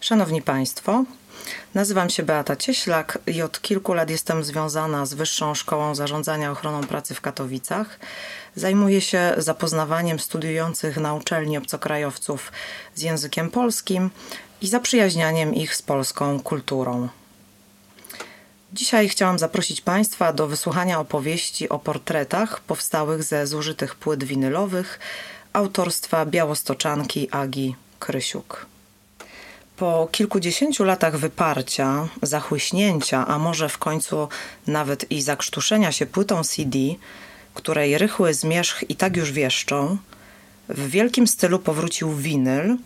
Szanowni Państwo, nazywam się Beata Cieślak i od kilku lat jestem związana z Wyższą Szkołą Zarządzania Ochroną Pracy w Katowicach. Zajmuję się zapoznawaniem studiujących na uczelni obcokrajowców z językiem polskim i zaprzyjaźnianiem ich z polską kulturą. Dzisiaj chciałam zaprosić Państwa do wysłuchania opowieści o portretach powstałych ze zużytych płyt winylowych autorstwa białostoczanki Agi Krysiuk. Po kilkudziesięciu latach wyparcia, zachłyśnięcia, a może w końcu nawet i zakrztuszenia się płytą CD, której rychły zmierzch i tak już wieszczą, w wielkim stylu powrócił winyl,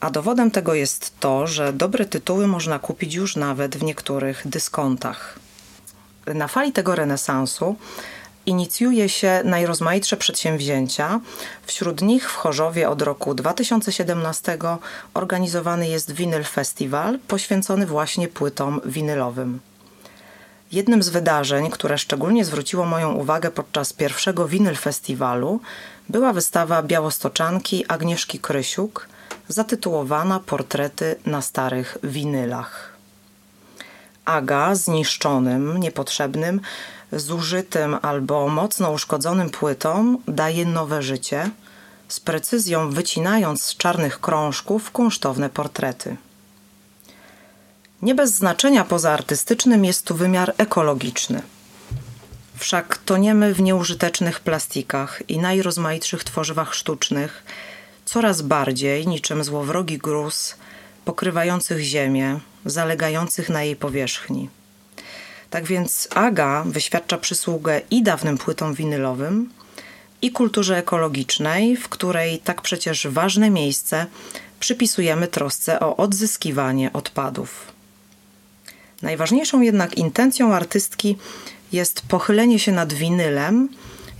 a dowodem tego jest to, że dobre tytuły można kupić już nawet w niektórych dyskontach. Na fali tego renesansu inicjuje się najrozmaitsze przedsięwzięcia. Wśród nich w Chorzowie od roku 2017 organizowany jest Winyl Festival poświęcony właśnie płytom winylowym. Jednym z wydarzeń, które szczególnie zwróciło moją uwagę podczas pierwszego Winyl Festiwalu, była wystawa białostoczanki Agnieszki Krysiuk zatytułowana Portrety na starych winylach. Aga zniszczonym, niepotrzebnym, zużytym albo mocno uszkodzonym płytom daje nowe życie, z precyzją wycinając z czarnych krążków kunsztowne portrety. Nie bez znaczenia poza artystycznym jest tu wymiar ekologiczny. Wszak toniemy w nieużytecznych plastikach i najrozmaitszych tworzywach sztucznych, coraz bardziej niczym złowrogi gruz, pokrywających ziemię, zalegających na jej powierzchni. Tak więc Aga wyświadcza przysługę i dawnym płytom winylowym, i kulturze ekologicznej, w której tak przecież ważne miejsce przypisujemy trosce o odzyskiwanie odpadów. Najważniejszą jednak intencją artystki jest pochylenie się nad winylem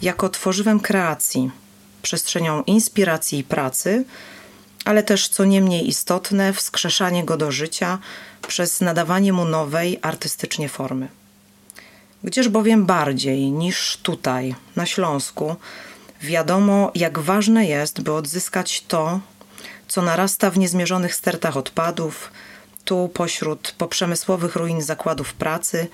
jako tworzywem kreacji, przestrzenią inspiracji i pracy, ale też co nie mniej istotne, wskrzeszanie go do życia przez nadawanie mu nowej artystycznie formy. Gdzież bowiem bardziej niż tutaj, na Śląsku, wiadomo, jak ważne jest, by odzyskać to, co narasta w niezmierzonych stertach odpadów, tu pośród poprzemysłowych ruin zakładów pracy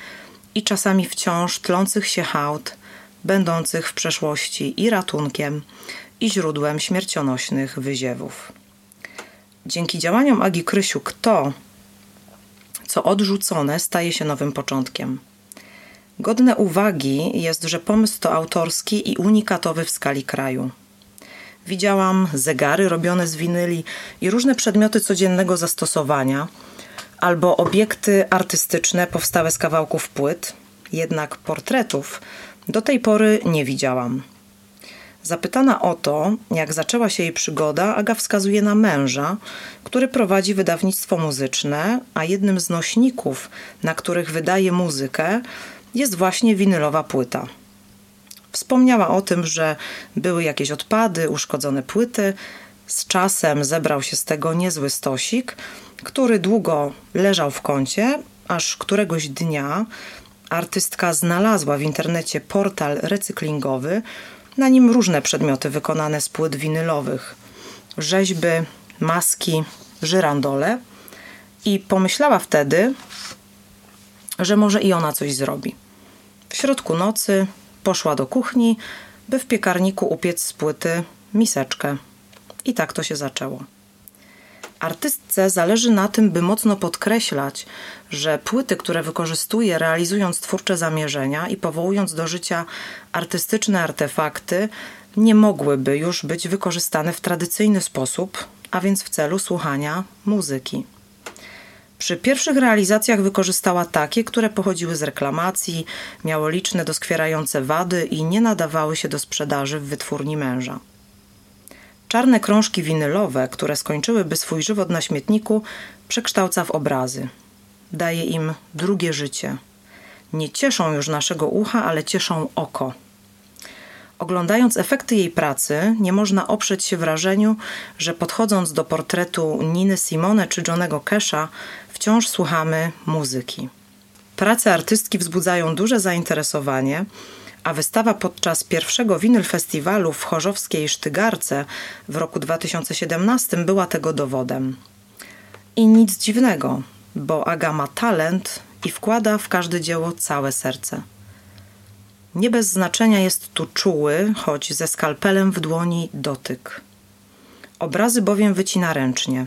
i czasami wciąż tlących się hałd, będących w przeszłości i ratunkiem, i źródłem śmiercionośnych wyziewów. Dzięki działaniom Agi Krysiuk to, co odrzucone, staje się nowym początkiem. Godne uwagi jest, że pomysł to autorski i unikatowy w skali kraju. Widziałam zegary robione z winyli i różne przedmioty codziennego zastosowania, albo obiekty artystyczne powstałe z kawałków płyt, jednak portretów do tej pory nie widziałam. Zapytana o to, jak zaczęła się jej przygoda, Aga wskazuje na męża, który prowadzi wydawnictwo muzyczne, a jednym z nośników, na których wydaje muzykę, jest właśnie winylowa płyta. Wspomniała o tym, że były jakieś odpady, uszkodzone płyty. Z czasem zebrał się z tego niezły stosik, który długo leżał w kącie, aż któregoś dnia artystka znalazła w internecie portal recyklingowy, na nim różne przedmioty wykonane z płyt winylowych, rzeźby, maski, żyrandole i pomyślała wtedy, że może i ona coś zrobi. W środku nocy poszła do kuchni, by w piekarniku upiec z płyty miseczkę. I tak to się zaczęło. Artystce zależy na tym, by mocno podkreślać, że płyty, które wykorzystuje realizując twórcze zamierzenia i powołując do życia artystyczne artefakty, nie mogłyby już być wykorzystane w tradycyjny sposób, a więc w celu słuchania muzyki. Przy pierwszych realizacjach wykorzystała takie, które pochodziły z reklamacji, miały liczne doskwierające wady i nie nadawały się do sprzedaży w wytwórni męża. Czarne krążki winylowe, które skończyłyby swój żywot na śmietniku, przekształca w obrazy. Daje im drugie życie. Nie cieszą już naszego ucha, ale cieszą oko. Oglądając efekty jej pracy, nie można oprzeć się wrażeniu, że podchodząc do portretu Niny Simone czy Johnego Kesha, wciąż słuchamy muzyki. Prace artystki wzbudzają duże zainteresowanie, a wystawa podczas pierwszego Winyl Festiwalu w Chorzowskiej Sztygarce w roku 2017 była tego dowodem. I nic dziwnego, bo Aga ma talent i wkłada w każde dzieło całe serce. Nie bez znaczenia jest tu czuły, choć ze skalpelem w dłoni dotyk. Obrazy bowiem wycina ręcznie.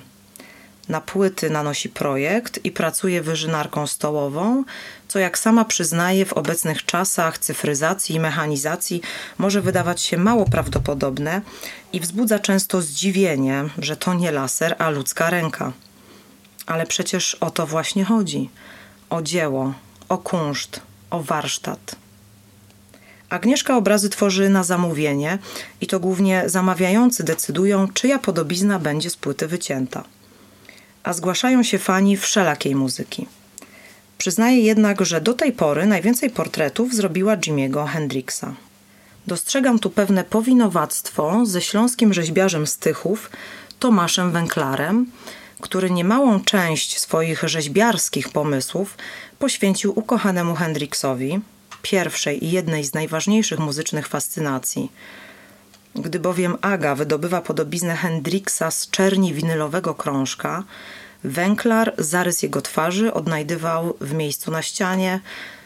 Na płyty nanosi projekt i pracuje wyżynarką stołową, co jak sama przyznaje w obecnych czasach cyfryzacji i mechanizacji może wydawać się mało prawdopodobne i wzbudza często zdziwienie, że to nie laser, a ludzka ręka. Ale przecież o to właśnie chodzi. O dzieło, o kunszt, o warsztat. Agnieszka obrazy tworzy na zamówienie i to głównie zamawiający decydują, czyja podobizna będzie z płyty wycięta. A zgłaszają się fani wszelakiej muzyki. Przyznaje jednak, że do tej pory najwięcej portretów zrobiła Jimiego Hendrixa. Dostrzegam tu pewne powinowactwo ze śląskim rzeźbiarzem Stychów, Tomaszem Węklarem, który niemałą część swoich rzeźbiarskich pomysłów poświęcił ukochanemu Hendrixowi, pierwszej i jednej z najważniejszych muzycznych fascynacji. Gdy bowiem Aga wydobywa podobiznę Hendrixa z czerni winylowego krążka, Węklar zarys jego twarzy odnajdywał w miejscu na ścianie,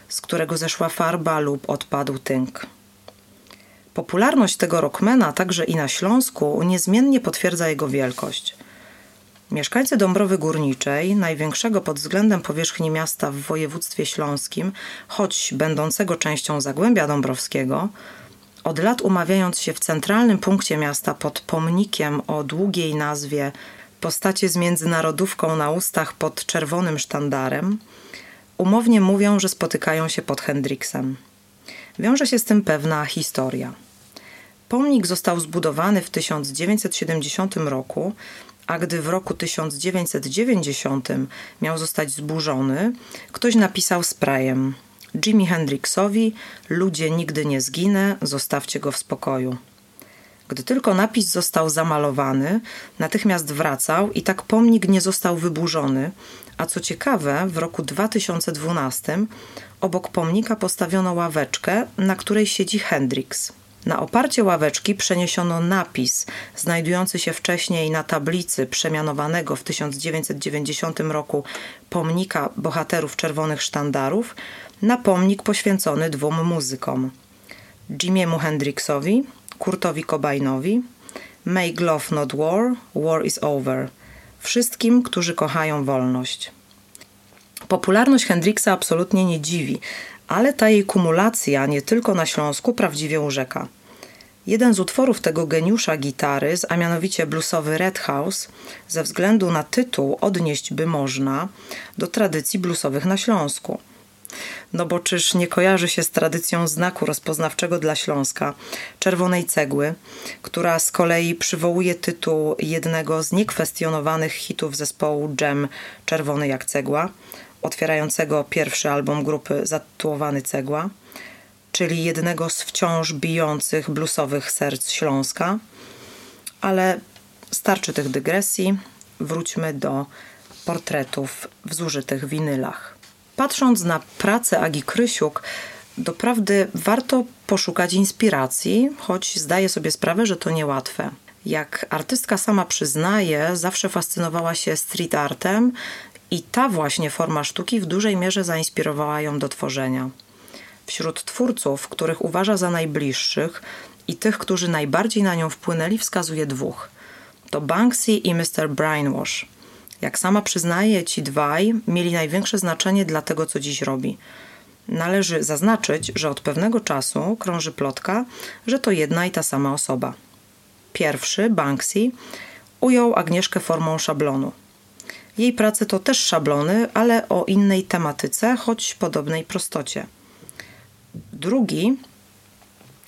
z którego zeszła farba lub odpadł tynk. Popularność tego rockmana także i na Śląsku niezmiennie potwierdza jego wielkość – Mieszkańcy Dąbrowy Górniczej, największego pod względem powierzchni miasta w województwie śląskim, choć będącego częścią Zagłębia Dąbrowskiego, od lat umawiając się w centralnym punkcie miasta pod pomnikiem o długiej nazwie Postacie z międzynarodówką na ustach pod czerwonym sztandarem, umownie mówią, że spotykają się pod Hendriksem. Wiąże się z tym pewna historia. Pomnik został zbudowany w 1970 roku a gdy w roku 1990 miał zostać zburzony, ktoś napisał sprayem Jimi Hendrixowi ludzie nigdy nie zginę, zostawcie go w spokoju. Gdy tylko napis został zamalowany, natychmiast wracał i tak pomnik nie został wyburzony, a co ciekawe, w roku 2012 obok pomnika postawiono ławeczkę, na której siedzi Hendrix. Na oparcie ławeczki przeniesiono napis znajdujący się wcześniej na tablicy przemianowanego w 1990 roku pomnika bohaterów czerwonych sztandarów na pomnik poświęcony dwóm muzykom. Jimiemu Hendrixowi, Kurtowi Cobainowi, Make Love Not War, War is Over. Wszystkim, którzy kochają wolność. Popularność Hendrixa absolutnie nie dziwi, ale ta jej kumulacja nie tylko na Śląsku prawdziwie urzeka. Jeden z utworów tego geniusza gitary, a mianowicie bluesowy Red House, ze względu na tytuł odnieść by można do tradycji bluesowych na Śląsku. No bo czyż nie kojarzy się z tradycją znaku rozpoznawczego dla Śląska, czerwonej cegły, która z kolei przywołuje tytuł jednego z niekwestionowanych hitów zespołu Jam Czerwony jak cegła, otwierającego pierwszy album grupy zatytułowany Cegła, czyli jednego z wciąż bijących bluesowych serc Śląska. Ale starczy tych dygresji. Wróćmy do portretów w zużytych winylach. Patrząc na pracę Agi Krysiuk, doprawdy warto poszukać inspiracji, choć zdaję sobie sprawę, że to niełatwe. Jak artystka sama przyznaje, zawsze fascynowała się street artem i ta właśnie forma sztuki w dużej mierze zainspirowała ją do tworzenia. Wśród twórców, których uważa za najbliższych i tych, którzy najbardziej na nią wpłynęli, wskazuje dwóch. To Banksy i Mr. Brainwash. Jak sama przyznaje, ci dwaj mieli największe znaczenie dla tego, co dziś robi. Należy zaznaczyć, że od pewnego czasu krąży plotka, że to jedna i ta sama osoba. Pierwszy, Banksy, ujął Agnieszkę formą szablonu – jej prace to też szablony, ale o innej tematyce, choć podobnej prostocie. Drugi,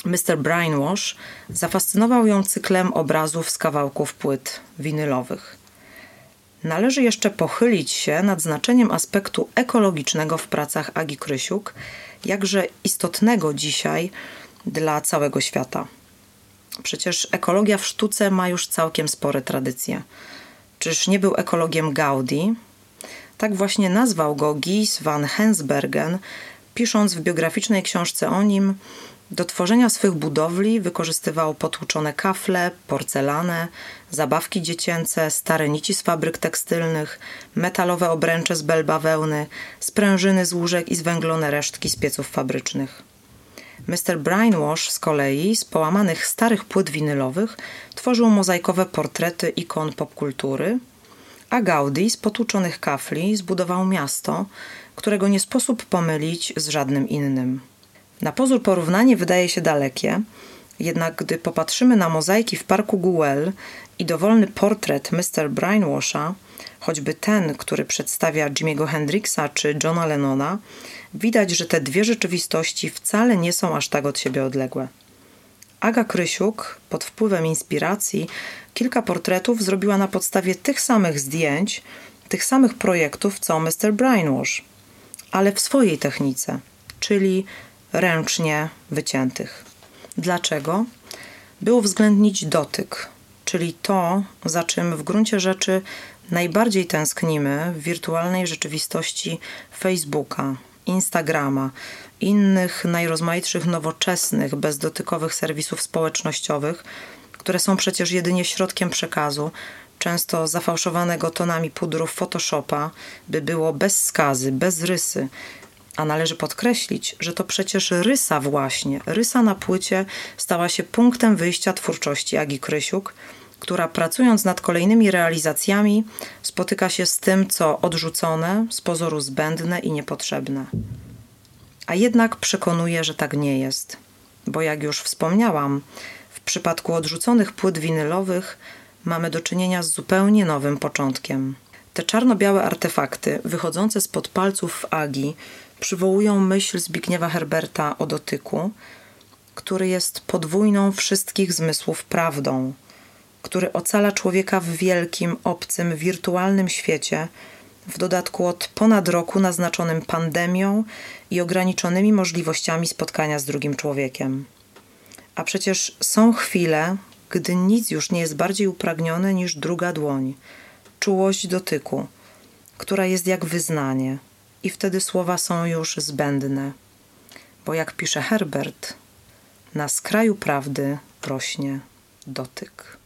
Mr. Brainwash, zafascynował ją cyklem obrazów z kawałków płyt winylowych. Należy jeszcze pochylić się nad znaczeniem aspektu ekologicznego w pracach Agi Krysiuk, jakże istotnego dzisiaj dla całego świata. Przecież ekologia w sztuce ma już całkiem spore tradycje. Czyż nie był ekologiem Gaudi? Tak właśnie nazwał go Gies van Hensbergen, pisząc w biograficznej książce o nim Do tworzenia swych budowli wykorzystywał potłuczone kafle, porcelanę, zabawki dziecięce, stare nici z fabryk tekstylnych, metalowe obręcze z bel bawełny, sprężyny z łóżek i zwęglone resztki z pieców fabrycznych. Mr. Brainwash z kolei z połamanych starych płyt winylowych tworzył mozaikowe portrety ikon popkultury, a Gaudi z potłuczonych kafli zbudował miasto, którego nie sposób pomylić z żadnym innym. Na pozór porównanie wydaje się dalekie, jednak gdy popatrzymy na mozaiki w parku Guel i dowolny portret Mr. Brainwasha, choćby ten, który przedstawia Jimmy'ego Hendrixa czy Johna Lennona, widać, że te dwie rzeczywistości wcale nie są aż tak od siebie odległe. Aga Krysiuk, pod wpływem inspiracji, kilka portretów zrobiła na podstawie tych samych zdjęć, tych samych projektów co Mr. Brainwash, ale w swojej technice, czyli ręcznie wyciętych. Dlaczego? By uwzględnić dotyk, czyli to, za czym w gruncie rzeczy najbardziej tęsknimy w wirtualnej rzeczywistości Facebooka, Instagrama, innych najrozmaitszych nowoczesnych, bezdotykowych serwisów społecznościowych, które są przecież jedynie środkiem przekazu, często zafałszowanego tonami pudrów Photoshopa, by było bez skazy, bez rysy, a należy podkreślić, że to przecież rysa właśnie, rysa na płycie stała się punktem wyjścia twórczości Agi Krysiuk, która pracując nad kolejnymi realizacjami spotyka się z tym, co odrzucone, z pozoru zbędne i niepotrzebne. A jednak przekonuje, że tak nie jest, bo jak już wspomniałam, w przypadku odrzuconych płyt winylowych mamy do czynienia z zupełnie nowym początkiem. Te czarno-białe artefakty wychodzące spod palców Agi przywołują myśl Zbigniewa Herberta o dotyku, który jest podwójną wszystkich zmysłów prawdą, który ocala człowieka w wielkim, obcym, wirtualnym świecie, w dodatku od ponad roku naznaczonym pandemią i ograniczonymi możliwościami spotkania z drugim człowiekiem. A przecież są chwile, gdy nic już nie jest bardziej upragnione niż druga dłoń, czułość dotyku, która jest jak wyznanie, i wtedy słowa są już zbędne. Bo jak pisze Herbert, na skraju prawdy rośnie dotyk.